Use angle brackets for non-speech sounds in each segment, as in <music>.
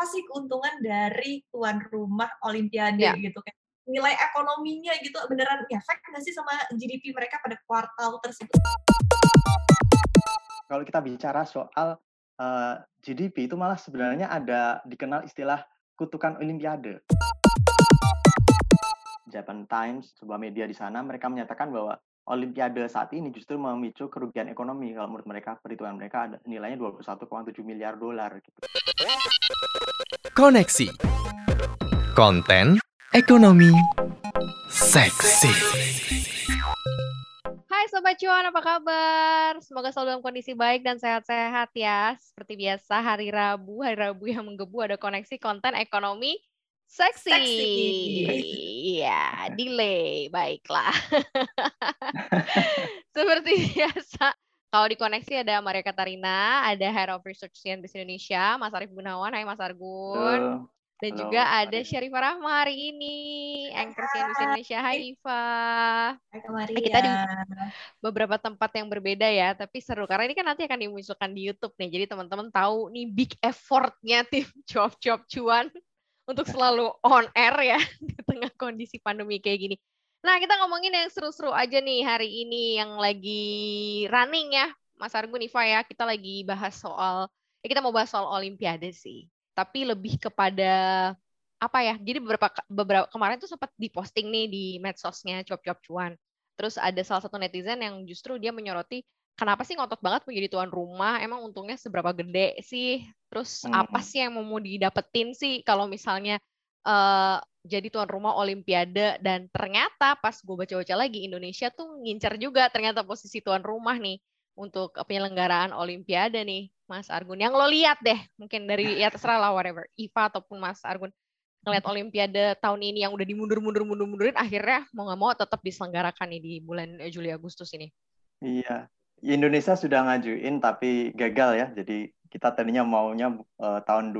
apa sih keuntungan dari tuan rumah Olimpiade Ya. gitu kan? Nilai ekonominya gitu beneran ngefek nggak sih sama GDP mereka pada kuartal tersebut? Kalau kita bicara soal, eee, GDP itu malah sebenarnya ada dikenal istilah kutukan Olimpiade. Japan Times, sebuah media di sana, mereka menyatakan bahwa Olimpiade saat ini justru memicu kerugian ekonomi. Kalau menurut mereka, perhitungan mereka ada nilainya 21,7 miliar dolar gitu. Koneksi Konten Ekonomi Seksi Hai Sobat Cuan, apa kabar? Semoga selalu dalam kondisi baik dan sehat-sehat ya. Seperti biasa, hari Rabu, hari Rabu yang menggebu ada koneksi konten ekonomi seksi. Seksi. Iya, delay. Baiklah. <laughs> Seperti biasa, kalau di koneksi ada Maria Katarina, ada Head of Research CNBC Indonesia, Mas Arief Gunawan. Hai Mas Argun. Dan Halo, juga ada Maria. Syarifah Rahma hari ini, Anchor CNBC Indonesia. Hai Iva. Hai Maria. Kita di beberapa tempat yang berbeda ya, tapi seru karena ini kan nanti akan dimunculkan di YouTube nih. Jadi teman-teman tahu nih big effortnya tim <laughs> cuap-cuap cuan untuk selalu on air ya <laughs> di tengah kondisi pandemi kayak gini. Nah, kita ngomongin yang seru-seru aja nih hari ini yang lagi running ya, Mas Argun, Iva ya. Kita lagi bahas soal, ya kita mau bahas soal Olimpiade sih. Tapi lebih kepada apa ya? Jadi beberapa beberapa kemarin tuh sempat diposting nih di medsosnya cuap-cuap cuan. Terus ada salah satu netizen yang justru dia menyoroti kenapa sih ngotot banget menjadi tuan rumah? Emang untungnya seberapa gede sih? Terus apa Mm-mm. sih yang mau didapetin sih kalau misalnya eh jadi tuan rumah Olimpiade dan ternyata pas gue baca-baca lagi Indonesia tuh ngincer juga ternyata posisi tuan rumah nih untuk penyelenggaraan Olimpiade nih Mas Argun. Yang lo lihat deh mungkin dari ya terserah lah whatever Iva ataupun Mas Argun ngeliat Olimpiade tahun ini yang udah dimundur-mundur mundur-mundurin akhirnya mau nggak mau tetap diselenggarakan nih di bulan Juli Agustus ini. Iya, Indonesia sudah ngajuin tapi gagal ya. Jadi kita tadinya maunya eh, tahun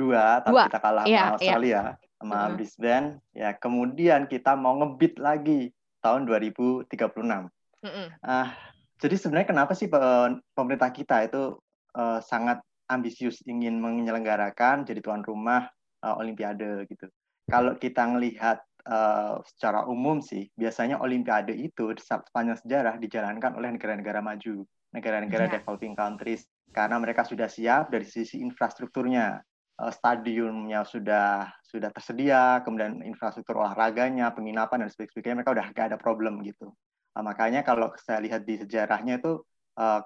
2032, tapi Dua, kita kalah iya, sama iya. Australia, sama Heeh. Brisbane. Ya, kemudian kita mau ngebit lagi tahun 2036. Mm-mm. Ah, jadi sebenarnya kenapa sih pe- pemerintah kita itu eh, sangat ambisius ingin menyelenggarakan jadi tuan rumah eh, Olimpiade gitu. Kalau kita ngelihat eh, secara umum sih, biasanya Olimpiade itu sepanjang sejarah dijalankan oleh negara-negara maju, negara-negara Iya. developing countries, karena mereka sudah siap dari sisi infrastrukturnya. Eh, Stadiumnya sudah sudah tersedia, kemudian infrastruktur olahraganya, penginapan dan sebagainya mereka udah gak ada problem gitu. Nah, makanya kalau saya lihat di sejarahnya itu eh,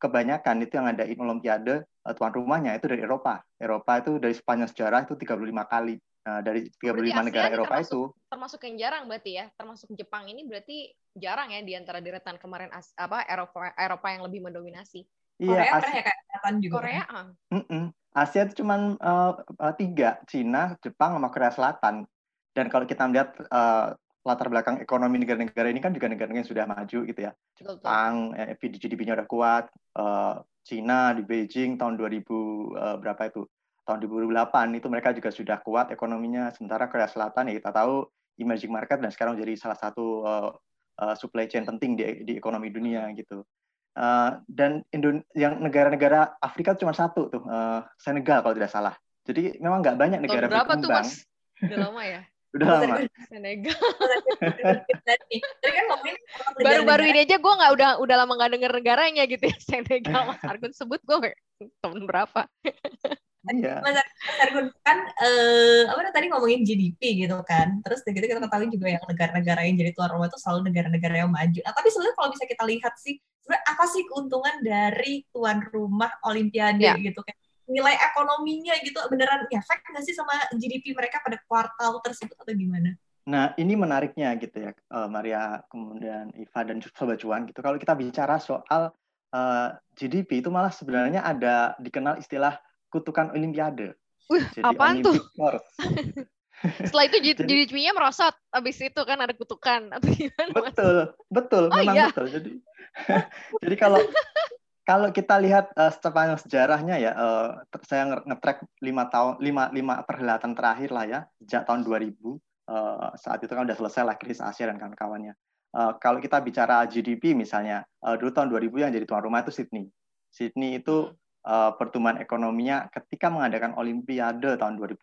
kebanyakan itu yang ada in Olimpiade eh, tuan rumahnya itu dari Eropa. Eropa itu dari sepanjang sejarah itu 35 kali. Nah, dari 35 Berarti negara ASEAN Eropa termasuk- itu Termasuk yang jarang berarti ya, termasuk Jepang ini berarti jarang ya di antara deretan kemarin as- apa Eropa Eropa yang lebih mendominasi. Korea iya pernah As- ya Japan juga. Korea pernah. ah, Mm-mm. Asia itu cuma tiga, Cina, Jepang, sama Korea Selatan. Dan kalau kita melihat eh, latar belakang ekonomi negara-negara ini kan juga negara yang sudah maju gitu ya. Jepang, eh, GDP-nya udah kuat. Eh, Cina di Beijing tahun 2000 eh, berapa itu? Tahun 2008 itu mereka juga sudah kuat ekonominya. Sementara Korea Selatan ya kita tahu emerging market dan sekarang jadi salah satu eh, eh, supply chain penting di, di ekonomi dunia gitu. Eh, dan Indon yang negara-negara Afrika cuma satu tuh, eh, Senegal kalau tidak salah. Jadi memang nggak banyak Tahun negara berapa tuh. Mas? Udah lama ya. <laughs> Udah lama. <laughs> Senegal. Tadi kan ngomongin soal Baru-baru ini aja gue nggak udah udah lama nggak denger negaranya gitu ya Senegal Mas Argun sebut gue tahun berapa? <laughs> Iya. Mas Ar- Mas Argun kan eh apa tadi ngomongin GDP gitu kan. Terus gitu kita ketahui juga yang negara-negara yang jadi tuan rumah itu selalu negara-negara yang maju. Nah, tapi sebenarnya kalau bisa kita lihat sih, sebenarnya apa sih keuntungan dari tuan rumah Olimpiade Ya. gitu kan? Nilai ekonominya gitu beneran ngefek nggak sih sama GDP mereka pada kuartal tersebut atau gimana? Nah, ini menariknya gitu ya, eh, Maria, kemudian Iva dan Sobat Cuan gitu. Kalau kita bicara soal eh, GDP itu malah sebenarnya ada dikenal istilah kutukan Olimpiade. Wih, Jadi apaan tuh? Olympic Force, gitu. <laughs> Setelah itu Jadi- GDP-nya merosot, abis itu kan ada kutukan atau gimana? Mas? Betul, betul, Oh, memang iya? betul. Jadi, <laughs> jadi kalau kalau kita lihat eh, sepanjang sejarahnya ya, ter- saya nge- nge-track lima tahun, lima lima perhelatan terakhir lah ya, sejak tahun 2000. eh, saat itu kan udah selesai lah krisis Asia dan kawan-kawannya. Eh, kalau kita bicara GDP misalnya, eh, dulu tahun 2000 yang jadi tuan rumah itu Sydney. Sydney itu uh, pertumbuhan ekonominya ketika mengadakan Olimpiade tahun 2000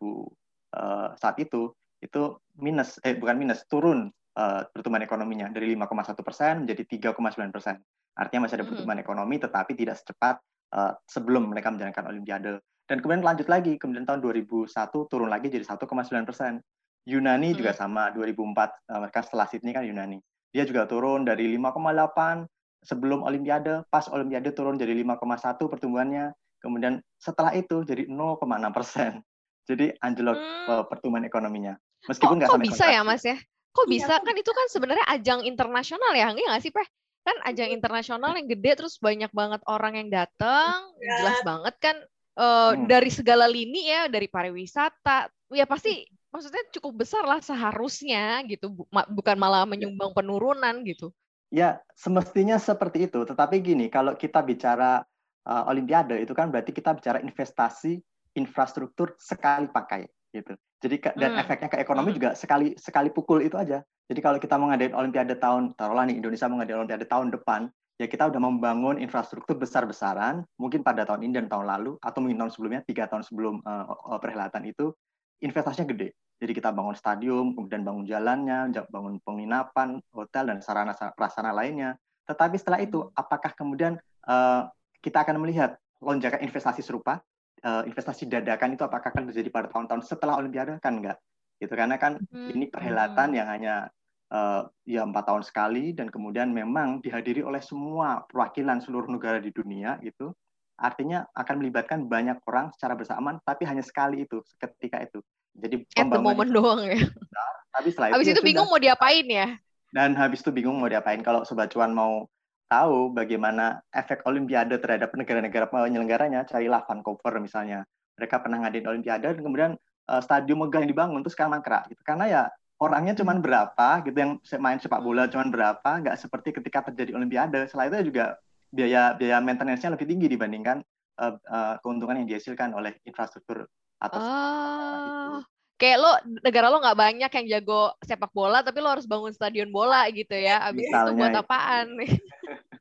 uh, saat itu itu minus eh bukan minus turun uh, pertumbuhan ekonominya dari 5,1 persen menjadi 3,9 persen. Artinya masih ada pertumbuhan hmm. ekonomi tetapi tidak secepat uh, sebelum mereka menjalankan Olimpiade. Dan kemudian lanjut lagi, kemudian tahun 2001 turun lagi jadi 1,9 persen. Yunani hmm. juga sama 2004 uh, mereka setelah Sydney kan Yunani. Dia juga turun dari 5,8 sebelum Olimpiade, pas Olimpiade turun jadi 5,1 pertumbuhannya. Kemudian setelah itu jadi 0,6 persen. Jadi anjlok hmm. pertumbuhan ekonominya. Meskipun nggak sampai bisa ya Mas ya? Kok iya, bisa? Iya. Kan itu kan sebenarnya ajang internasional ya, enggak nggak sih, Peh? Kan ajang internasional yang gede terus banyak banget orang yang datang, ya. jelas banget kan uh, hmm. dari segala lini ya, dari pariwisata, ya pasti maksudnya cukup besar lah seharusnya gitu, bukan malah menyumbang penurunan gitu. Ya, semestinya seperti itu. Tetapi gini, kalau kita bicara uh, Olimpiade itu kan berarti kita bicara investasi infrastruktur sekali pakai gitu. Jadi dan hmm. efeknya ke ekonomi hmm. juga sekali sekali pukul itu aja. Jadi kalau kita mau ngadain Olimpiade tahun taruhlah nih Indonesia mau ngadain Olimpiade tahun depan, ya kita udah membangun infrastruktur besar-besaran, mungkin pada tahun ini dan tahun lalu atau mungkin tahun sebelumnya tiga tahun sebelum uh, perhelatan itu investasinya gede. Jadi kita bangun stadium, kemudian bangun jalannya, bangun penginapan, hotel dan sarana prasarana lainnya. Tetapi setelah itu, hmm. apakah kemudian uh, kita akan melihat lonjakan investasi serupa uh, investasi dadakan itu apakah akan terjadi pada tahun-tahun setelah Olimpiade? Kan enggak. Gitu karena kan hmm. ini perhelatan yang hanya uh, ya empat tahun sekali dan kemudian memang dihadiri oleh semua perwakilan seluruh negara di dunia gitu. Artinya akan melibatkan banyak orang secara bersamaan tapi hanya sekali itu ketika itu. Jadi at the moment doang ya. besar, tapi setelah habis itu, itu ya bingung mau diapain ya? Dan habis itu bingung mau diapain. Kalau sobat cuan mau tahu bagaimana efek Olimpiade terhadap negara-negara penyelenggaranya, carilah Vancouver misalnya. Mereka pernah ngadain Olimpiade dan kemudian uh, stadion megah yang dibangun terus sekarang mangkrak gitu. Karena ya orangnya cuma berapa gitu yang main sepak bola cuma berapa, nggak seperti ketika terjadi Olimpiade. Selain itu juga biaya biaya maintenance-nya lebih tinggi dibandingkan uh, uh, keuntungan yang dihasilkan oleh infrastruktur atau oh kayak lo negara lo nggak banyak yang jago sepak bola tapi lo harus bangun stadion bola gitu ya. Abis Misalnya, itu buat apaan? <laughs>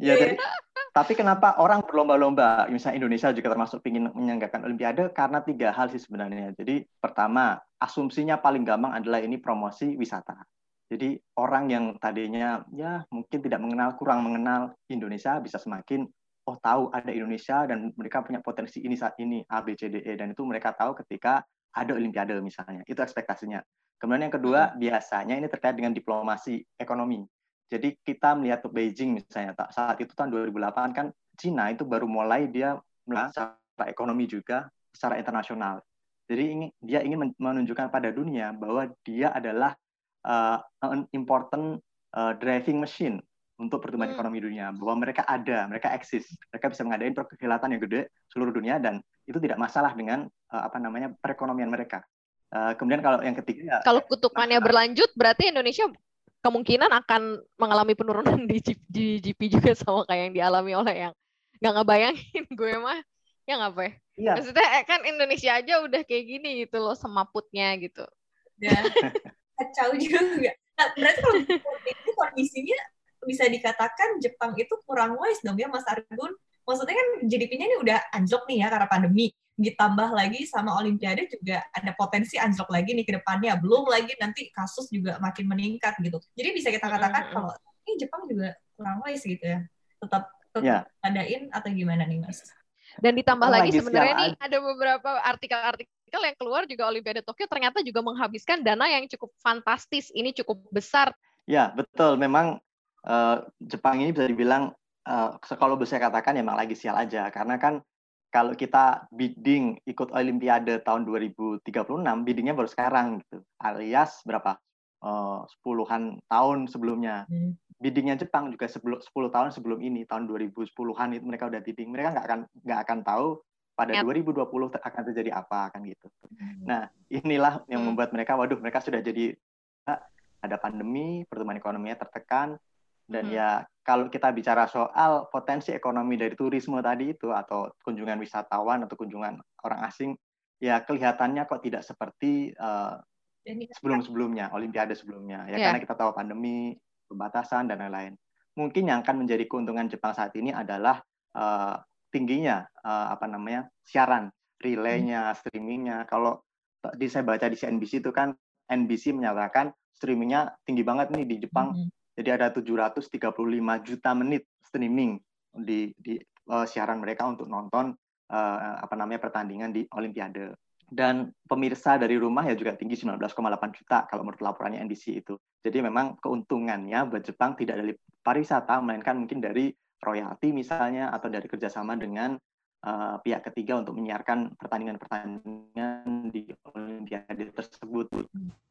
Ya jadi tapi kenapa orang berlomba-lomba misalnya Indonesia juga termasuk ingin menyelenggarakan Olimpiade karena tiga hal sih sebenarnya. Jadi pertama asumsinya paling gampang adalah ini promosi wisata. Jadi orang yang tadinya ya mungkin tidak mengenal kurang mengenal Indonesia bisa semakin oh tahu ada Indonesia dan mereka punya potensi ini saat ini A B C D E dan itu mereka tahu ketika ada olimpiade misalnya. Itu ekspektasinya. Kemudian yang kedua, hmm. biasanya ini terkait dengan diplomasi ekonomi. Jadi kita melihat ke Beijing misalnya, saat itu tahun 2008 kan Cina itu baru mulai dia secara ekonomi juga secara internasional. Jadi ini dia ingin menunjukkan pada dunia bahwa dia adalah uh, an important uh, driving machine untuk pertumbuhan hmm. ekonomi dunia bahwa mereka ada, mereka eksis, mereka bisa mengadain perhelatan yang gede seluruh dunia dan itu tidak masalah dengan uh, apa namanya perekonomian mereka. Uh, kemudian kalau yang ketiga ya, kalau kutukannya masalah. berlanjut berarti Indonesia kemungkinan akan mengalami penurunan di, GP juga sama kayak yang dialami oleh yang nggak ngebayangin <laughs> gue mah ya nggak apa ya? Maksudnya eh, kan Indonesia aja udah kayak gini gitu loh semaputnya gitu. Ya, <laughs> kacau juga. Nah, berarti kalau <laughs> itu kondisinya bisa dikatakan Jepang itu kurang wise dong ya Mas Argun. Maksudnya kan GDP-nya ini udah anjlok nih ya karena pandemi. Ditambah lagi sama Olimpiade juga ada potensi anjlok lagi nih ke depannya. Belum lagi nanti kasus juga makin meningkat gitu. Jadi bisa kita katakan kalau ini Jepang juga kurang wise gitu ya. Tetap tetap yeah. adain atau gimana nih Mas? Dan ditambah oh, lagi sebenarnya nih ada beberapa artikel-artikel yang keluar juga Olimpiade Tokyo ternyata juga menghabiskan dana yang cukup fantastis. Ini cukup besar. Ya, betul. Memang uh, Jepang ini bisa dibilang uh, kalau bisa katakan ya memang lagi sial aja karena kan kalau kita bidding ikut Olimpiade tahun 2036 biddingnya baru sekarang gitu alias berapa uh, sepuluhan tahun sebelumnya hmm. biddingnya Jepang juga sebelum 10 tahun sebelum ini tahun 2010-an itu mereka udah bidding mereka nggak akan nggak akan tahu pada yep. 2020 akan terjadi apa kan gitu hmm. nah inilah yang hmm. membuat mereka waduh mereka sudah jadi ada pandemi pertumbuhan ekonominya tertekan dan hmm. ya kalau kita bicara soal potensi ekonomi dari turisme tadi itu atau kunjungan wisatawan atau kunjungan orang asing, ya kelihatannya kok tidak seperti uh, sebelum-sebelumnya, Olimpiade sebelumnya. Ya yeah. karena kita tahu pandemi, pembatasan dan lain-lain. Mungkin yang akan menjadi keuntungan Jepang saat ini adalah uh, tingginya uh, apa namanya siaran relaynya, streamingnya. Kalau di saya baca di CNBC itu kan NBC menyatakan streamingnya tinggi banget nih di Jepang. Mm -hmm. Jadi ada 735 juta menit streaming di di uh, siaran mereka untuk nonton uh, apa namanya pertandingan di Olimpiade. Dan pemirsa dari rumah ya juga tinggi 19,8 juta kalau menurut laporannya NBC itu. Jadi memang keuntungannya buat Jepang tidak dari pariwisata, melainkan mungkin dari royalti misalnya atau dari kerjasama dengan uh, pihak ketiga untuk menyiarkan pertandingan-pertandingan di Olimpiade tersebut.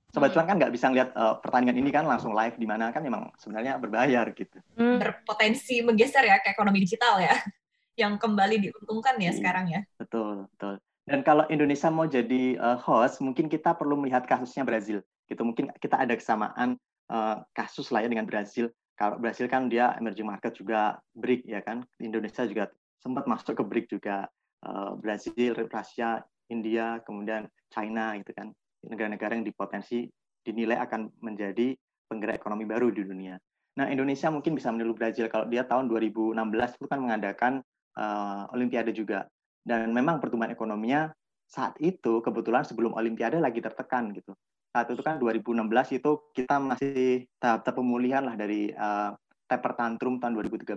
Sobat Cuan kan nggak bisa ngeliat uh, pertandingan ini kan langsung live di mana kan memang sebenarnya berbayar gitu. Hmm. Berpotensi menggeser ya ke ekonomi digital ya, <laughs> yang kembali diuntungkan ya iya, sekarang ya. Betul, betul. Dan kalau Indonesia mau jadi uh, host, mungkin kita perlu melihat kasusnya Brazil. Gitu mungkin kita ada kesamaan uh, kasus lah ya dengan Brazil. Kalau Brazil kan dia emerging market juga BRIC ya kan. Indonesia juga sempat masuk ke BRIC juga. Uh, Brazil, Rusia, India, kemudian China gitu kan. Negara-negara yang dipotensi dinilai akan menjadi penggerak ekonomi baru di dunia. Nah, Indonesia mungkin bisa meniru Brazil kalau dia tahun 2016 itu kan mengadakan uh, Olimpiade juga dan memang pertumbuhan ekonominya saat itu kebetulan sebelum Olimpiade lagi tertekan gitu. Saat itu kan 2016 itu kita masih tahap, pemulihan lah dari uh, taper tantrum tahun 2013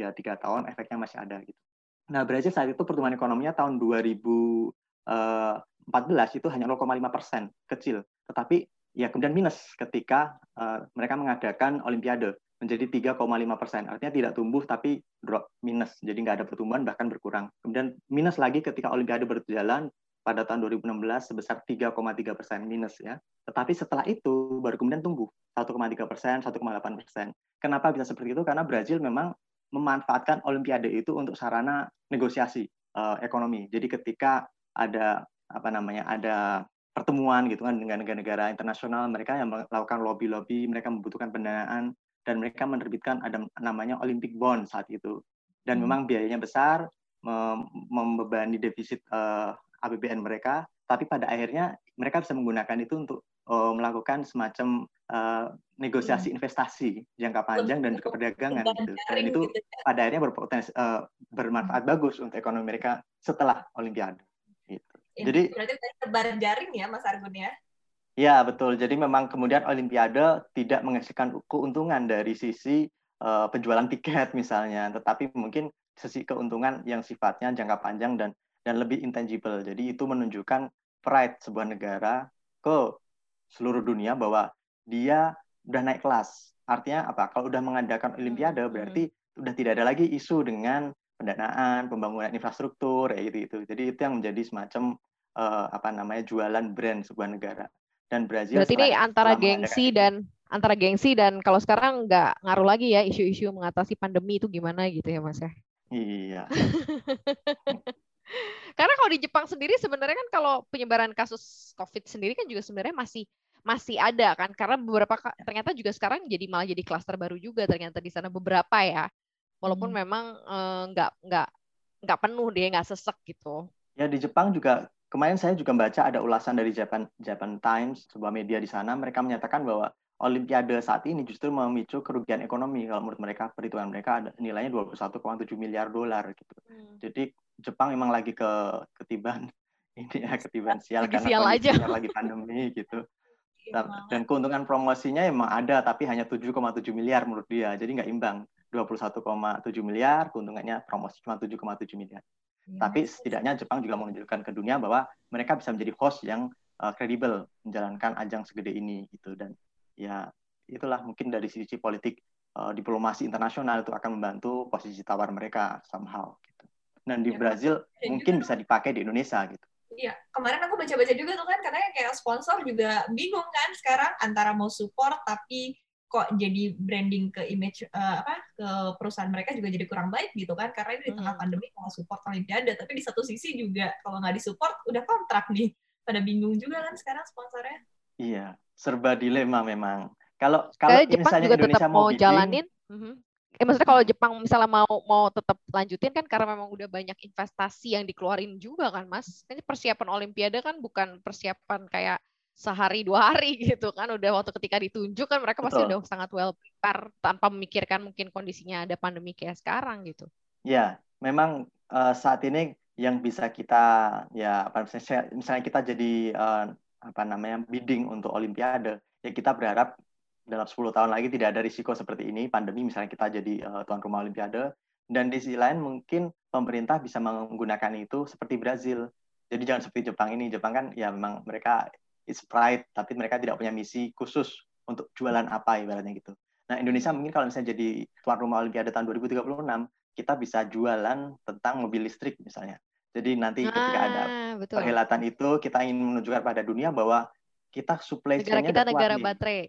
ya tiga tahun efeknya masih ada gitu. Nah Brazil saat itu pertumbuhan ekonominya tahun 2014 eh, itu hanya 0,5 persen kecil, tetapi ya kemudian minus ketika uh, mereka mengadakan Olimpiade menjadi 3,5 persen. Artinya tidak tumbuh tapi drop minus. Jadi nggak ada pertumbuhan bahkan berkurang. Kemudian minus lagi ketika Olimpiade berjalan pada tahun 2016 sebesar 3,3 persen minus ya. Tetapi setelah itu baru kemudian tumbuh 1,3 persen, 1,8 persen. Kenapa bisa seperti itu? Karena Brazil memang memanfaatkan Olimpiade itu untuk sarana negosiasi uh, ekonomi. Jadi ketika ada apa namanya ada pertemuan gitu kan dengan negara-negara internasional mereka yang melakukan lobby-lobby mereka membutuhkan pendanaan dan mereka menerbitkan ada namanya Olympic Bond saat itu. Dan hmm. memang biayanya besar, membebani defisit uh, eh, APBN mereka, tapi pada akhirnya mereka bisa menggunakan itu untuk uh, melakukan semacam uh, negosiasi hmm. investasi jangka panjang dan juga perdagangan gitu. Dan itu gitu ya. pada akhirnya berpotensi uh, bermanfaat hmm. bagus untuk ekonomi mereka setelah Olimpiade. Gitu. Jadi berarti tebar jaring ya Mas Argun ya? Ya, betul. Jadi memang kemudian Olimpiade tidak menghasilkan keuntungan dari sisi uh, penjualan tiket misalnya, tetapi mungkin sisi keuntungan yang sifatnya jangka panjang dan dan lebih intangible. Jadi itu menunjukkan pride sebuah negara ke seluruh dunia bahwa dia udah naik kelas. Artinya apa? Kalau udah mengadakan Olimpiade hmm. berarti hmm. udah tidak ada lagi isu dengan pendanaan, pembangunan infrastruktur, ya gitu itu. Jadi itu yang menjadi semacam uh, apa namanya jualan brand sebuah negara dan Brazil. Berarti ini antara gengsi dan antara gengsi dan kalau sekarang nggak ngaruh lagi ya isu-isu mengatasi pandemi itu gimana gitu ya Mas ya? Iya. <laughs> Karena kalau di Jepang sendiri sebenarnya kan kalau penyebaran kasus COVID sendiri kan juga sebenarnya masih masih ada kan karena beberapa ternyata juga sekarang jadi malah jadi klaster baru juga ternyata di sana beberapa ya walaupun hmm. memang nggak eh, nggak nggak penuh dia nggak sesek gitu ya di Jepang juga kemarin saya juga baca ada ulasan dari Japan Japan Times, sebuah media di sana, mereka menyatakan bahwa Olimpiade saat ini justru memicu kerugian ekonomi kalau menurut mereka perhitungan mereka ada nilainya 21,7 miliar dolar gitu. Hmm. Jadi Jepang memang lagi ke ketiban <laughs> ini ya ketiban sial lagi karena sial aja. lagi pandemi gitu. Iya, dan, keuntungan promosinya emang ada tapi hanya 7,7 miliar menurut dia. Jadi nggak imbang. 21,7 miliar, keuntungannya promosi cuma 7,7 miliar. Ya. Tapi setidaknya Jepang juga menunjukkan ke dunia bahwa mereka bisa menjadi host yang uh, kredibel menjalankan ajang segede ini gitu dan ya itulah mungkin dari sisi politik uh, diplomasi internasional itu akan membantu posisi tawar mereka somehow gitu. Dan di ya, Brazil ya, mungkin juga. bisa dipakai di Indonesia gitu. Iya, kemarin aku baca-baca juga tuh kan katanya kayak sponsor juga bingung kan sekarang antara mau support tapi kok jadi branding ke image uh, apa ke perusahaan mereka juga jadi kurang baik gitu kan karena ini di tengah hmm. pandemi mau support olimpiade tapi di satu sisi juga kalau nggak disupport udah kontrak nih. Pada bingung juga kan sekarang sponsornya. Iya serba dilema memang. Kalau kalau Jepang misalnya juga Indonesia tetap mau, bikin, jalanin. Uh Eh maksudnya kalau Jepang misalnya mau mau tetap lanjutin kan karena memang udah banyak investasi yang dikeluarin juga kan Mas. Ini persiapan Olimpiade kan bukan persiapan kayak sehari dua hari <laughs> gitu kan. Udah waktu ketika ditunjuk kan mereka pasti udah sangat well prepare tanpa memikirkan mungkin kondisinya ada pandemi kayak sekarang gitu. Ya, memang uh, saat ini yang bisa kita ya apa misalnya, misalnya kita jadi uh, apa namanya bidding untuk olimpiade ya kita berharap dalam 10 tahun lagi tidak ada risiko seperti ini pandemi misalnya kita jadi uh, tuan rumah olimpiade. Dan di sisi lain mungkin pemerintah bisa menggunakan itu seperti Brazil. Jadi jangan seperti Jepang ini Jepang kan ya memang mereka it's pride tapi mereka tidak punya misi khusus untuk jualan apa ibaratnya gitu nah Indonesia mungkin kalau misalnya jadi tuan rumah olimpiade tahun 2036 kita bisa jualan tentang mobil listrik misalnya. Jadi nanti ketika ada Ah, betul. perhelatan itu kita ingin menunjukkan pada dunia bahwa kita supply Negara kita negara nih. baterai.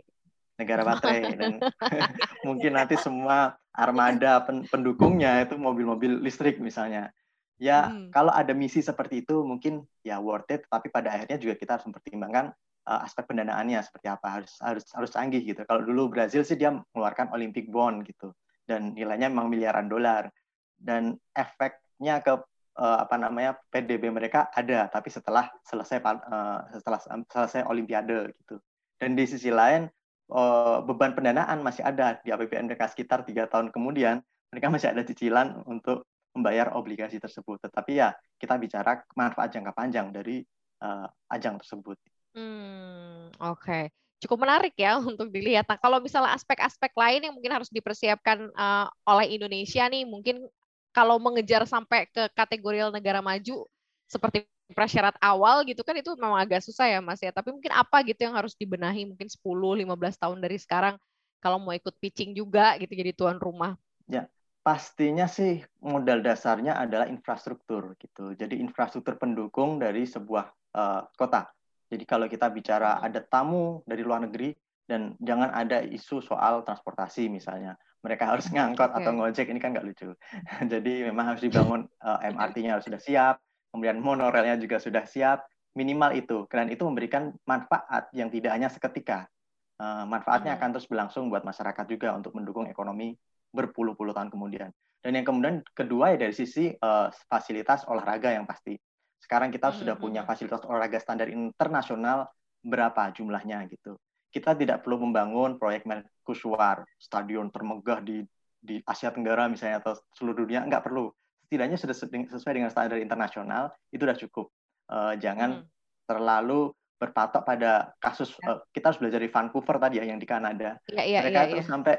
negara baterai <laughs> dan <laughs> mungkin nanti semua armada pen- pendukungnya itu mobil-mobil listrik misalnya. Ya Hmm. kalau ada misi seperti itu mungkin ya worth it, tapi pada akhirnya juga kita harus mempertimbangkan uh, aspek pendanaannya seperti apa harus harus harus canggih gitu. Kalau dulu Brazil sih dia mengeluarkan Olympic bond gitu dan nilainya memang miliaran dolar dan efeknya ke uh, apa namanya PDB mereka ada tapi setelah selesai uh, setelah selesai Olimpiade gitu. Dan di sisi lain uh, beban pendanaan masih ada di APBN mereka sekitar tiga tahun kemudian mereka masih ada cicilan untuk membayar obligasi tersebut. Tetapi ya kita bicara manfaat jangka panjang dari uh, ajang tersebut. Hmm, oke. Cukup menarik ya <laughs> untuk dilihat. Nah, kalau misalnya aspek-aspek lain yang mungkin harus dipersiapkan uh, oleh Indonesia nih, mungkin kalau mengejar sampai ke kategori negara maju seperti prasyarat awal gitu kan itu memang agak susah ya Mas ya. Tapi mungkin apa gitu yang harus dibenahi mungkin 10 15 tahun dari sekarang kalau mau ikut pitching juga gitu jadi tuan rumah. Ya, pastinya sih modal dasarnya adalah infrastruktur gitu. Jadi infrastruktur pendukung dari sebuah uh, kota. Jadi kalau kita bicara ada tamu dari luar negeri dan jangan ada isu soal transportasi misalnya. Mereka <laughs> harus ngangkot Okay. atau ngojek ini kan nggak lucu. <laughs> Jadi memang harus dibangun uh, MRT-nya harus sudah siap, kemudian monorelnya juga sudah siap, minimal itu. Dan itu memberikan manfaat yang tidak hanya seketika. Uh, manfaatnya Hmm. akan terus berlangsung buat masyarakat juga untuk mendukung ekonomi berpuluh-puluh tahun kemudian. Dan yang kemudian kedua ya dari sisi uh, fasilitas olahraga yang pasti. Sekarang kita Hmm, sudah punya fasilitas olahraga standar internasional berapa jumlahnya gitu. Kita tidak perlu membangun proyek mercusuar, stadion termegah di di Asia Tenggara misalnya atau seluruh dunia nggak perlu. Setidaknya sudah sesuai dengan standar internasional itu sudah cukup. Uh, jangan Hmm. terlalu berpatok pada kasus uh, kita harus belajar di Vancouver tadi ya yang di Kanada Iya iya mereka iya. itu iya. sampai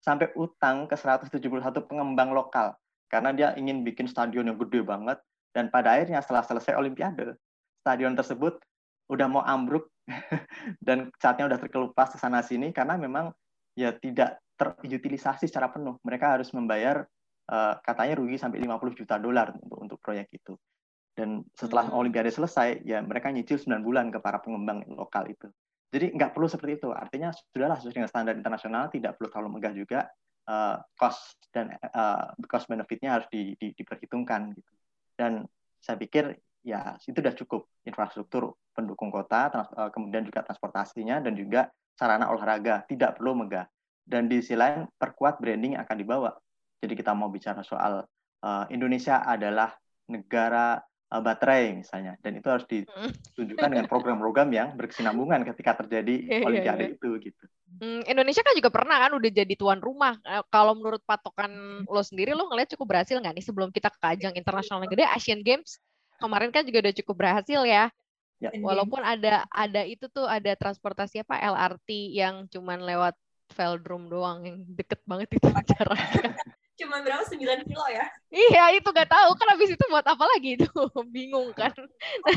sampai utang ke 171 pengembang lokal. Karena dia ingin bikin stadion yang gede banget. Dan pada akhirnya setelah selesai olimpiade stadion tersebut udah mau ambruk. <laughs> Dan catnya udah terkelupas ke sana sini karena memang ya tidak terutilisasi secara penuh. Mereka harus membayar eh, katanya rugi sampai 50 juta dolar untuk untuk proyek itu. Dan setelah Hmm. olimpiade selesai ya mereka nyicil 9 bulan ke para pengembang lokal itu jadi nggak perlu seperti itu. Artinya sudahlah sesuai dengan standar internasional, tidak perlu terlalu megah juga. Uh, cost dan uh, cost benefitnya harus di, di, diperhitungkan gitu. Dan saya pikir ya itu sudah cukup infrastruktur pendukung kota, trans, uh, kemudian juga transportasinya dan juga sarana olahraga tidak perlu megah. Dan di sisi lain perkuat branding yang akan dibawa. Jadi kita mau bicara soal uh, Indonesia adalah negara uh, baterai misalnya, dan itu harus Hmm. tunjukkan dengan program-program yang berkesinambungan ketika terjadi Iya, iya, olimpiade iya. itu gitu. Hmm, Indonesia kan juga pernah kan udah jadi tuan rumah. Eh, Kalau menurut patokan lo sendiri, lo ngeliat cukup berhasil nggak nih sebelum kita ke ajang internasional yang gede, Asian Games kemarin kan juga udah cukup berhasil ya. Ya. Walaupun ada ada itu tuh ada transportasi apa LRT yang cuman lewat velodrome doang yang deket banget itu <laughs> jaraknya. Cuma berapa? 9 kilo ya? iya itu nggak tahu kan habis itu buat apa lagi itu <laughs> bingung kan. Ya,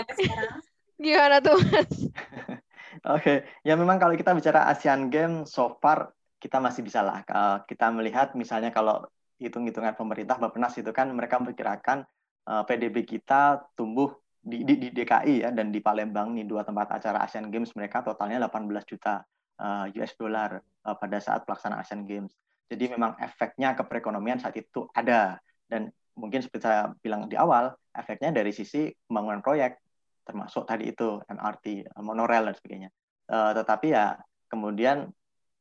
sampai sekarang. Gimana tuh? Mas? <laughs> Oke, ya memang kalau kita bicara Asian Games so far kita masih bisa lah. Eh, kita melihat misalnya kalau hitung-hitungan pemerintah Bappenas itu kan mereka memperkirakan eh, PDB kita tumbuh di, di, di DKI ya dan di Palembang nih dua tempat acara Asian Games mereka totalnya 18 juta eh, US dollar pada saat pelaksanaan Asian Games. Jadi memang efeknya ke perekonomian saat itu ada dan mungkin seperti saya bilang di awal efeknya dari sisi pembangunan proyek termasuk tadi itu MRT, monorail dan sebagainya. Eh, tetapi ya kemudian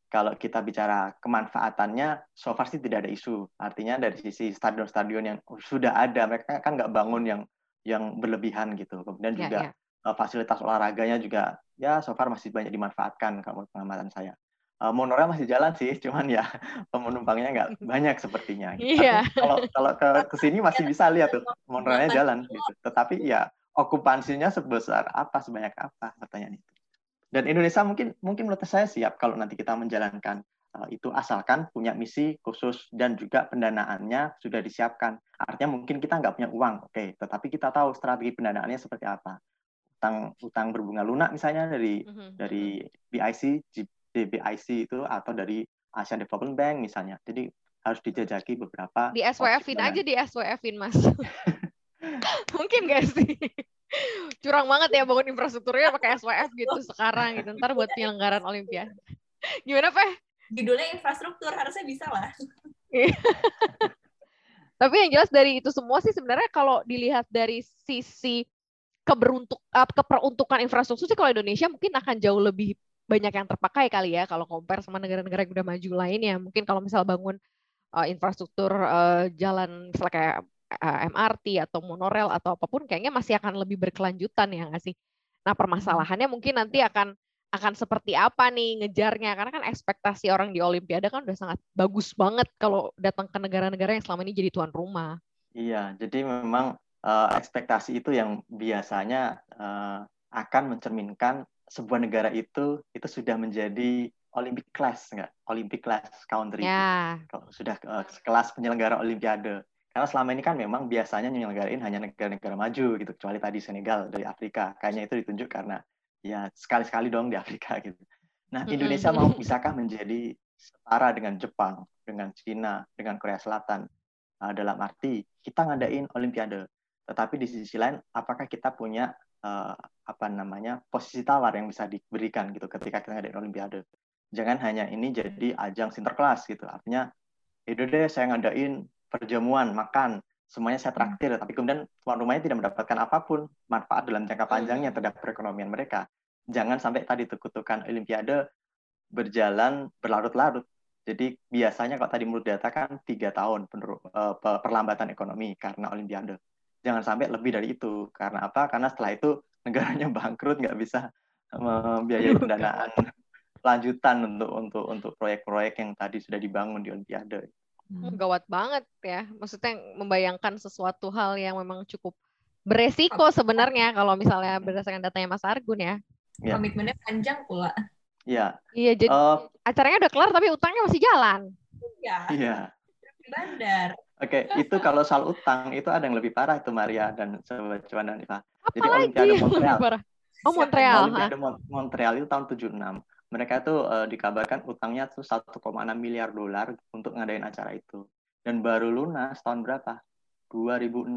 kalau kita bicara kemanfaatannya, so far sih tidak ada isu. Artinya dari sisi stadion-stadion yang sudah ada, mereka kan nggak bangun yang yang berlebihan gitu. Kemudian Ya, juga ya. eh, fasilitas olahraganya juga ya so far masih banyak dimanfaatkan kalau pengamatan saya. Uh, monorail masih jalan sih, cuman ya <laughs> penumpangnya nggak banyak sepertinya. Gitu. Iya. Kalau kalau ke ke sini masih bisa lihat tuh <laughs> monorailnya jalan gitu. Tetapi ya okupansinya sebesar apa, sebanyak apa pertanyaan itu. Dan Indonesia mungkin mungkin menurut saya siap kalau nanti kita menjalankan uh, itu asalkan punya misi khusus dan juga pendanaannya sudah disiapkan. Artinya mungkin kita nggak punya uang, oke, okay, tetapi kita tahu strategi pendanaannya seperti apa utang utang berbunga lunak misalnya dari mm-hmm. dari BIC DBIC itu atau dari Asian Development Bank misalnya. Jadi harus dijajaki beberapa di SWF-in aja di SWF-in Mas. <laughs> Mungkin gak sih? Curang banget ya bangun infrastrukturnya pakai SWF gitu sekarang gitu. Ntar buat penyelenggaraan Olimpiade. Gimana, Pak? Judulnya infrastruktur harusnya bisa lah. <laughs> Tapi yang jelas dari itu semua sih sebenarnya kalau dilihat dari sisi keberuntuk uh, keperuntukan infrastruktur sih kalau Indonesia mungkin akan jauh lebih banyak yang terpakai kali ya kalau compare sama negara-negara yang udah maju lainnya. Mungkin kalau misal bangun uh, infrastruktur uh, jalan misalnya kayak uh, MRT atau monorail atau apa pun kayaknya masih akan lebih berkelanjutan ya nggak sih? Nah permasalahannya mungkin nanti akan akan seperti apa nih ngejarnya karena kan ekspektasi orang di Olimpiade kan udah sangat bagus banget kalau datang ke negara-negara yang selama ini jadi tuan rumah. Iya, jadi memang uh, ekspektasi itu yang biasanya uh, akan mencerminkan sebuah negara itu itu sudah menjadi Olympic class enggak? Olympic class country. Yeah. Kalau sudah uh, kelas penyelenggara Olimpiade. Karena selama ini kan memang biasanya menyelenggarain hanya negara-negara maju gitu, kecuali tadi Senegal dari Afrika. Kayaknya itu ditunjuk karena ya sekali-sekali dong di Afrika <laughs> gitu. Nah, Indonesia mau bisakah menjadi setara dengan Jepang, dengan Cina, dengan Korea Selatan? Uh, dalam arti kita ngadain Olimpiade, tetapi di sisi lain apakah kita punya uh, apa namanya posisi tawar yang bisa diberikan gitu ketika kita ngadain Olimpiade. Jangan hanya ini jadi ajang sinterklas gitu. Artinya, itu deh saya ngadain perjamuan, makan, semuanya saya traktir, tapi kemudian tuan rumahnya tidak mendapatkan apa pun manfaat dalam jangka panjangnya terhadap perekonomian mereka. Jangan sampai tadi kutukan Olimpiade berjalan berlarut-larut. Jadi biasanya kalau tadi menurut data kan tiga tahun eh, perlambatan ekonomi karena Olimpiade. Jangan sampai lebih dari itu. Karena apa? Karena setelah itu <laughs> negaranya bangkrut nggak bisa membiayai pendanaan lanjutan untuk untuk untuk proyek-proyek yang tadi sudah dibangun di Olimpiade. Hmm. Gawat banget ya. Maksudnya membayangkan sesuatu hal yang memang cukup beresiko sebenarnya kalau misalnya berdasarkan datanya Mas Argun ya. ya. Komitmennya panjang pula. Iya. Iya, jadi uh, acaranya udah kelar tapi utangnya masih jalan. Iya. Iya. Bandar. Oke, okay, itu kalau soal utang itu ada yang lebih parah itu Maria dan sobat cuan dan Iva. Jadi Olimpiade Montreal. Oh Montreal. Olimpiade Montreal itu tahun 76. Mereka itu uh, dikabarkan utangnya tuh 1,6 miliar dolar untuk ngadain acara itu. Dan baru lunas tahun berapa? 2006.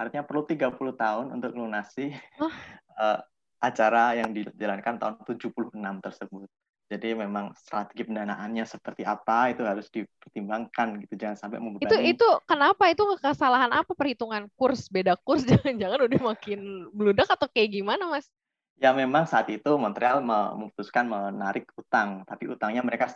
Artinya perlu 30 tahun untuk lunasi oh. uh, acara yang dijalankan tahun 76 tersebut. Jadi memang strategi pendanaannya seperti apa itu harus dipertimbangkan gitu jangan sampai membebani. Itu itu kenapa itu kesalahan apa perhitungan kurs beda kurs <laughs> jangan-jangan udah makin bludak atau kayak gimana Mas? Ya memang saat itu Montreal memutuskan menarik utang, tapi utangnya mereka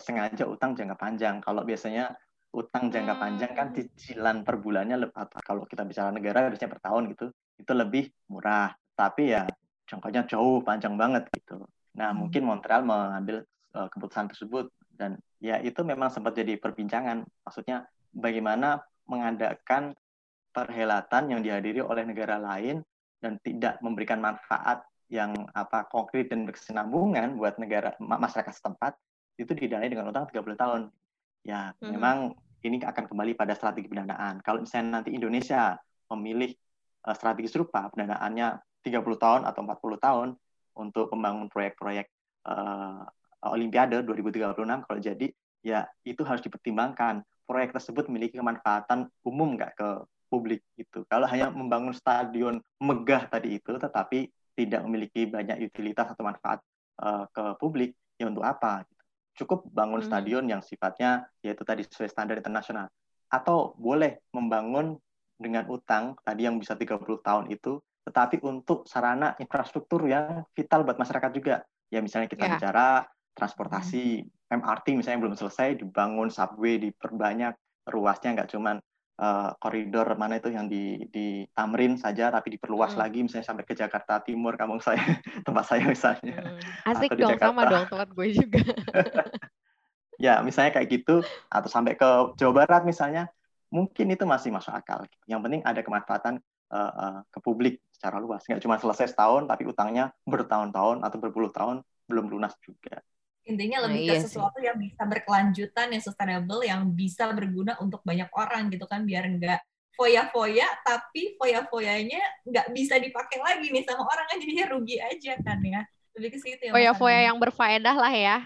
sengaja utang jangka panjang. Kalau biasanya utang jangka panjang kan hmm. cicilan per bulannya kalau kita bicara negara biasanya per tahun gitu itu lebih murah. Tapi ya jangkanya jauh panjang banget gitu. Nah, hmm. mungkin Montreal mengambil uh, keputusan tersebut dan ya itu memang sempat jadi perbincangan. Maksudnya bagaimana mengadakan perhelatan yang dihadiri oleh negara lain dan tidak memberikan manfaat yang apa konkret dan berkesinambungan buat negara masyarakat setempat itu didanai dengan utang 30 tahun. Ya, hmm. memang ini akan kembali pada strategi pendanaan. Kalau misalnya nanti Indonesia memilih uh, strategi serupa, pendanaannya 30 tahun atau 40 tahun, untuk membangun proyek-proyek uh, Olimpiade 2036 kalau jadi ya itu harus dipertimbangkan. Proyek tersebut memiliki kemanfaatan umum nggak ke publik itu kalau hanya membangun stadion megah tadi itu tetapi tidak memiliki banyak utilitas atau manfaat uh, ke publik ya untuk apa? Cukup bangun hmm. stadion yang sifatnya yaitu tadi sesuai standar internasional. Atau boleh membangun dengan utang tadi yang bisa 30 tahun itu tetapi untuk sarana infrastruktur yang vital buat masyarakat juga. Ya misalnya kita yeah. bicara transportasi, MRT misalnya belum selesai, dibangun subway, diperbanyak ruasnya nggak cuma uh, koridor mana itu yang di di Tamrin saja tapi diperluas Hmm. lagi misalnya sampai ke Jakarta Timur kampung saya <laughs> tempat saya misalnya Hmm. Asik Atau dong, sama dong tempat gue juga. <laughs> ya misalnya kayak gitu atau sampai ke Jawa Barat misalnya mungkin itu masih masuk akal yang penting ada kemanfaatan uh, uh, ke publik secara luas. Nggak cuma selesai setahun tapi utangnya bertahun-tahun atau berpuluh tahun belum lunas juga. Intinya Nah, lebih iya ke sih. sesuatu yang bisa berkelanjutan yang sustainable yang bisa berguna untuk banyak orang gitu kan biar nggak foya-foya tapi foya-foyanya nggak bisa dipakai lagi nih sama orang kan <laughs> jadinya rugi aja kan ya lebih ke situ ya Foya-foya Argun. yang berfaedah lah ya.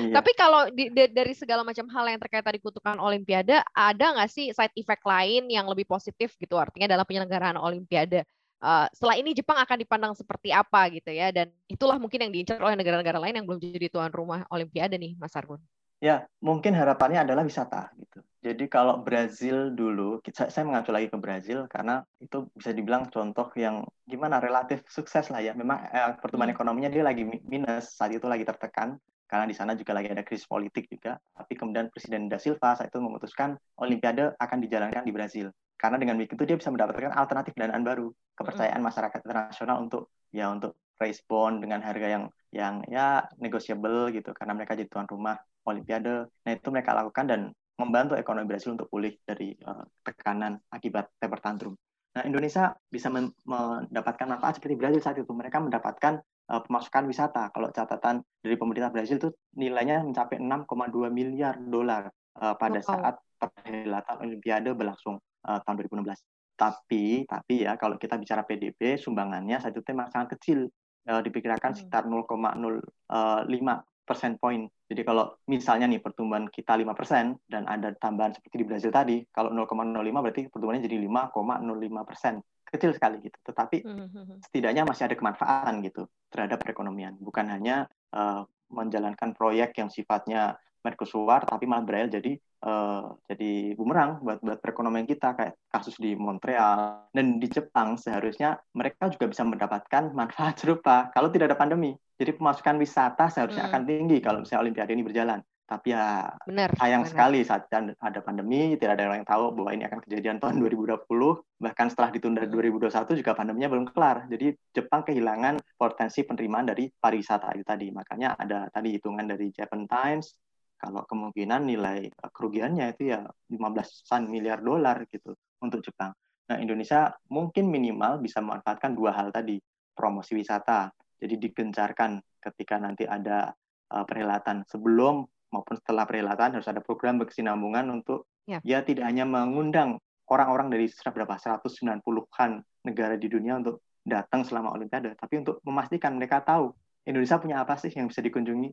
Iya. Tapi kalau di- da- dari segala macam hal yang terkait tadi kutukan Olimpiade, ada nggak sih side effect lain yang lebih positif gitu? Artinya dalam penyelenggaraan Olimpiade. Eh, setelah ini Jepang akan dipandang seperti apa gitu ya? Dan itulah mungkin yang diincar oleh negara-negara lain yang belum jadi tuan rumah Olimpiade nih, Mas Argun. Ya, mungkin harapannya adalah wisata gitu. Jadi kalau Brazil dulu, saya mengacu lagi ke Brazil karena itu bisa dibilang contoh yang gimana relatif sukses lah ya. Memang eh, pertumbuhan Hmm. ekonominya dia lagi mi- minus saat itu lagi tertekan karena di sana juga lagi ada krisis politik juga. Tapi kemudian Presiden Da Silva saat itu memutuskan Olimpiade akan dijalankan di Brazil. Karena dengan begitu dia bisa mendapatkan alternatif danaan baru, kepercayaan masyarakat internasional untuk ya untuk raise bond dengan harga yang yang ya negotiable gitu karena mereka jadi tuan rumah Olimpiade. Nah itu mereka lakukan dan membantu ekonomi Brasil untuk pulih dari eh, tekanan akibat temper tantrum. Nah Indonesia bisa men- mendapatkan manfaat seperti Brasil saat itu. Mereka mendapatkan eh, pemasukan wisata. Kalau catatan dari pemerintah Brasil itu nilainya mencapai 6,2 miliar dolar eh, pada Wow. saat perhelatan Olimpiade berlangsung eh, tahun 2016. Tapi, tapi ya kalau kita bicara PDB, sumbangannya saat itu memang sangat kecil. Eh, diperkirakan Hmm. sekitar 0,05 persen poin. Jadi kalau misalnya nih pertumbuhan kita 5 persen dan ada tambahan seperti di Brazil tadi, kalau 0,05 berarti pertumbuhannya jadi 5,05 persen. Kecil sekali gitu. Tetapi Hmm. setidaknya masih ada kemanfaatan gitu terhadap perekonomian. Bukan hanya eh, menjalankan proyek yang sifatnya mercusuar, tapi malah berakhir jadi eh, jadi bumerang buat buat perekonomian kita kayak kasus di Montreal dan di Jepang seharusnya mereka juga bisa mendapatkan manfaat serupa kalau tidak ada pandemi. Jadi pemasukan wisata seharusnya Hmm. akan tinggi kalau misalnya Olimpiade ini berjalan. Tapi ya Benar. sayang benar. sekali saat ada pandemi, tidak ada orang yang tahu bahwa ini akan kejadian tahun <laughs> 2020, bahkan setelah ditunda Hmm. 2021 juga pandeminya belum kelar. Jadi Jepang kehilangan potensi penerimaan dari pariwisata itu tadi. Makanya ada tadi hitungan dari Japan Times, kalau kemungkinan nilai kerugiannya itu ya 15-an miliar dolar gitu untuk Jepang. Nah, Indonesia mungkin minimal bisa memanfaatkan dua hal tadi, promosi wisata. Jadi digencarkan ketika nanti ada eh, perhelatan sebelum maupun setelah perhelatan harus ada program berkesinambungan untuk Ya. ya tidak hanya mengundang orang-orang dari berapa 190-an negara di dunia untuk datang selama Olimpiade, tapi untuk memastikan mereka tahu Indonesia punya apa sih yang bisa dikunjungi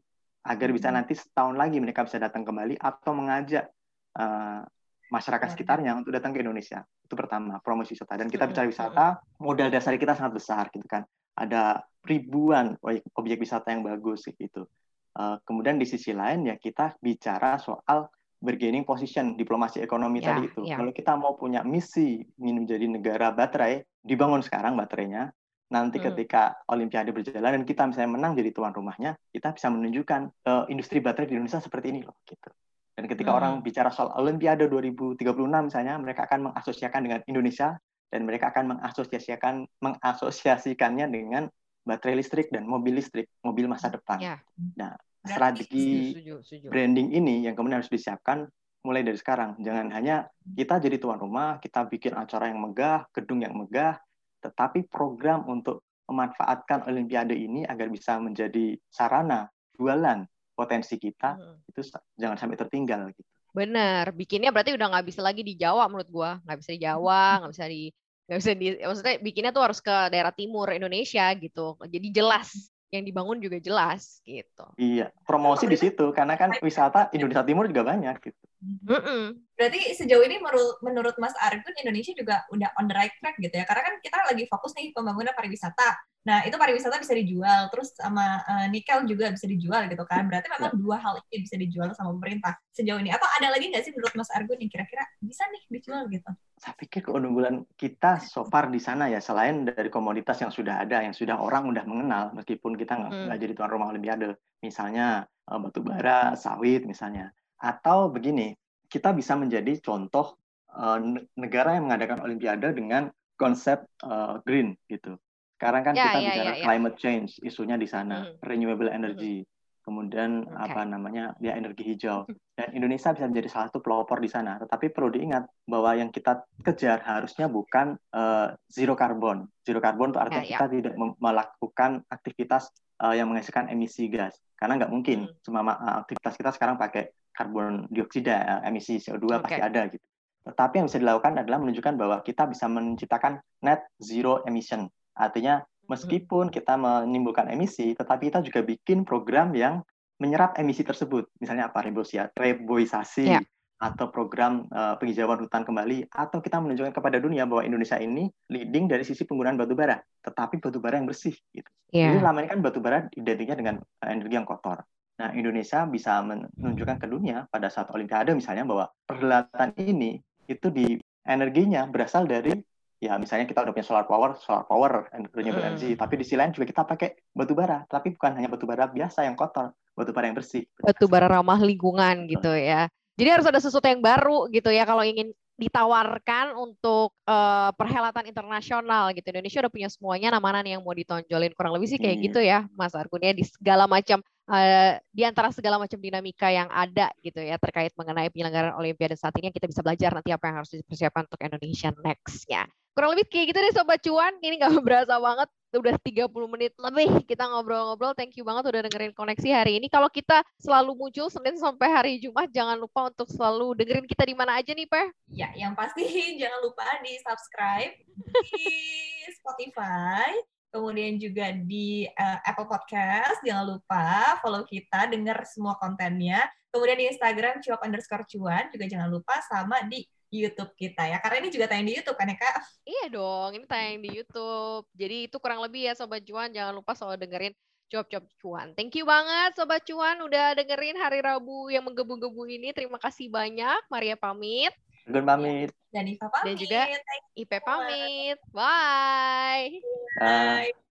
agar bisa Mhm. nanti setahun lagi mereka bisa datang kembali atau mengajak eh, masyarakat Keluarga. sekitarnya untuk datang ke Indonesia. Itu pertama, promosi wisata. Dan kita Mhm, bicara wisata, modal dasar kita sangat besar gitu kan. Ada ribuan objek, wisata yang bagus gitu. Eh, kemudian di sisi lain ya kita bicara soal bargaining position diplomasi ekonomi Ya, tadi itu. ya. Kalau kita mau punya misi ingin menjadi negara baterai, dibangun sekarang baterainya. Nanti Hmm. ketika Olimpiade berjalan dan kita misalnya menang jadi tuan rumahnya, kita bisa menunjukkan eh, industri baterai di Indonesia seperti ini loh gitu. Dan ketika Hmm. orang bicara soal Olimpiade 2036 misalnya, mereka akan mengasosiasikan dengan Indonesia dan mereka akan mengasosiasikan mengasosiasikannya dengan baterai listrik dan mobil listrik, mobil masa depan. Ya. Nah, strategi Setuju, setuju. branding ini yang kemudian harus disiapkan mulai dari sekarang. Jangan hanya kita jadi tuan rumah, kita bikin acara yang megah, gedung yang megah, tetapi program untuk memanfaatkan Olimpiade ini agar bisa menjadi sarana jualan potensi kita Hmm. itu jangan sampai tertinggal gitu. Bener, bikinnya berarti udah nggak bisa lagi di Jawa menurut gua, nggak bisa di Jawa, nggak bisa di nggak bisa di, maksudnya bikinnya tuh harus ke daerah timur Indonesia gitu, jadi jelas yang dibangun juga jelas gitu. Iya, promosi di situ karena kan wisata Indonesia Timur juga banyak gitu. Mm-mm. Berarti sejauh ini menurut, menurut Mas Argun Indonesia juga udah on the right track gitu ya. Karena kan kita lagi fokus nih pembangunan pariwisata. Nah, itu pariwisata bisa dijual, terus sama eh, nikel juga bisa dijual gitu kan. Berarti memang dua hal ini bisa dijual sama pemerintah sejauh ini. Apa ada lagi nggak sih menurut Mas Argun yang kira-kira bisa nih dijual gitu? Saya pikir keunggulan kita so far di sana ya selain dari komoditas yang sudah ada, yang sudah orang udah mengenal meskipun kita nggak Hmm. nggak jadi tuan rumah Olimpiade. Misalnya eh, batu bara, sawit misalnya. Atau begini, kita bisa menjadi contoh uh, negara yang mengadakan Olimpiade dengan konsep uh, green gitu. Sekarang kan Ya, kita ya, bicara ya, ya. climate change, isunya di sana, Mhm. renewable energy, kemudian Oke. apa namanya ya energi hijau. Dan Indonesia bisa menjadi salah satu pelopor di sana. Tetapi perlu diingat bahwa yang kita kejar harusnya bukan uh, zero carbon. Zero carbon itu artinya Ya, ya. kita tidak melakukan aktivitas uh, yang menghasilkan emisi gas. Karena nggak mungkin Hmm. semua ma- uh, aktivitas kita sekarang pakai karbon dioksida, uh, emisi CO2 Oke. pasti ada gitu. Tetapi yang bisa dilakukan adalah menunjukkan bahwa kita bisa menciptakan net zero emission. Artinya meskipun kita menimbulkan emisi, tetapi kita juga bikin program yang menyerap emisi tersebut. Misalnya apa? Reboisasi Ya. atau program uh, penghijauan hutan kembali atau kita menunjukkan kepada dunia bahwa Indonesia ini leading dari sisi penggunaan batu bara, tetapi batu bara yang bersih gitu. Iya. Jadi selama ini kan batu bara identiknya dengan uh, energi yang kotor. Nah, Indonesia bisa menunjukkan ke dunia pada saat Olimpiade misalnya bahwa perhelatan ini itu di energinya berasal dari ya misalnya kita udah punya solar power, solar power, and renewable Hmm. energy, tapi di sisi lain juga kita pakai batu bara, tapi bukan hanya batu bara biasa yang kotor, batu bara yang bersih. batu bara ramah lingkungan gitu ya. Jadi harus ada sesuatu yang baru gitu ya kalau ingin ditawarkan untuk eh, perhelatan internasional gitu. Indonesia udah punya semuanya nah mana nih yang mau ditonjolin kurang lebih sih kayak Iya. gitu ya Mas Argun ya di segala macam eh, di antara segala macam dinamika yang ada gitu ya terkait mengenai penyelenggaraan Olimpiade saat ini kita bisa belajar nanti apa yang harus dipersiapkan untuk Indonesia next-nya. Kurang lebih kayak gitu deh Sobat Cuan. Ini nggak <laughs> berasa banget udah 30 menit lebih kita ngobrol-ngobrol. Thank you banget udah dengerin koneksi hari ini. Kalau kita selalu muncul Senin sampai hari Jumat, jangan lupa untuk selalu dengerin kita di mana aja nih, Peh. Ya, yang pasti <laughs> jangan lupa di subscribe di Spotify, kemudian juga di eh, Apple Podcast. Jangan lupa follow kita, dengar semua kontennya. Kemudian di Instagram cuap underscore cuan juga jangan lupa sama di YouTube kita ya. Karena ini juga tayang di YouTube kan ya kak? Iya dong, ini tayang di YouTube. Jadi itu kurang lebih ya Sobat Cuan, jangan lupa selalu dengerin Cuap-Cuap Cuan. Thank you banget Sobat Cuan udah dengerin hari Rabu yang menggebu-gebu ini. Terima kasih banyak. Maria pamit, Gun pamit. Dan Iva pamit. Dan juga Ipe pamit. Bye. Dah. you.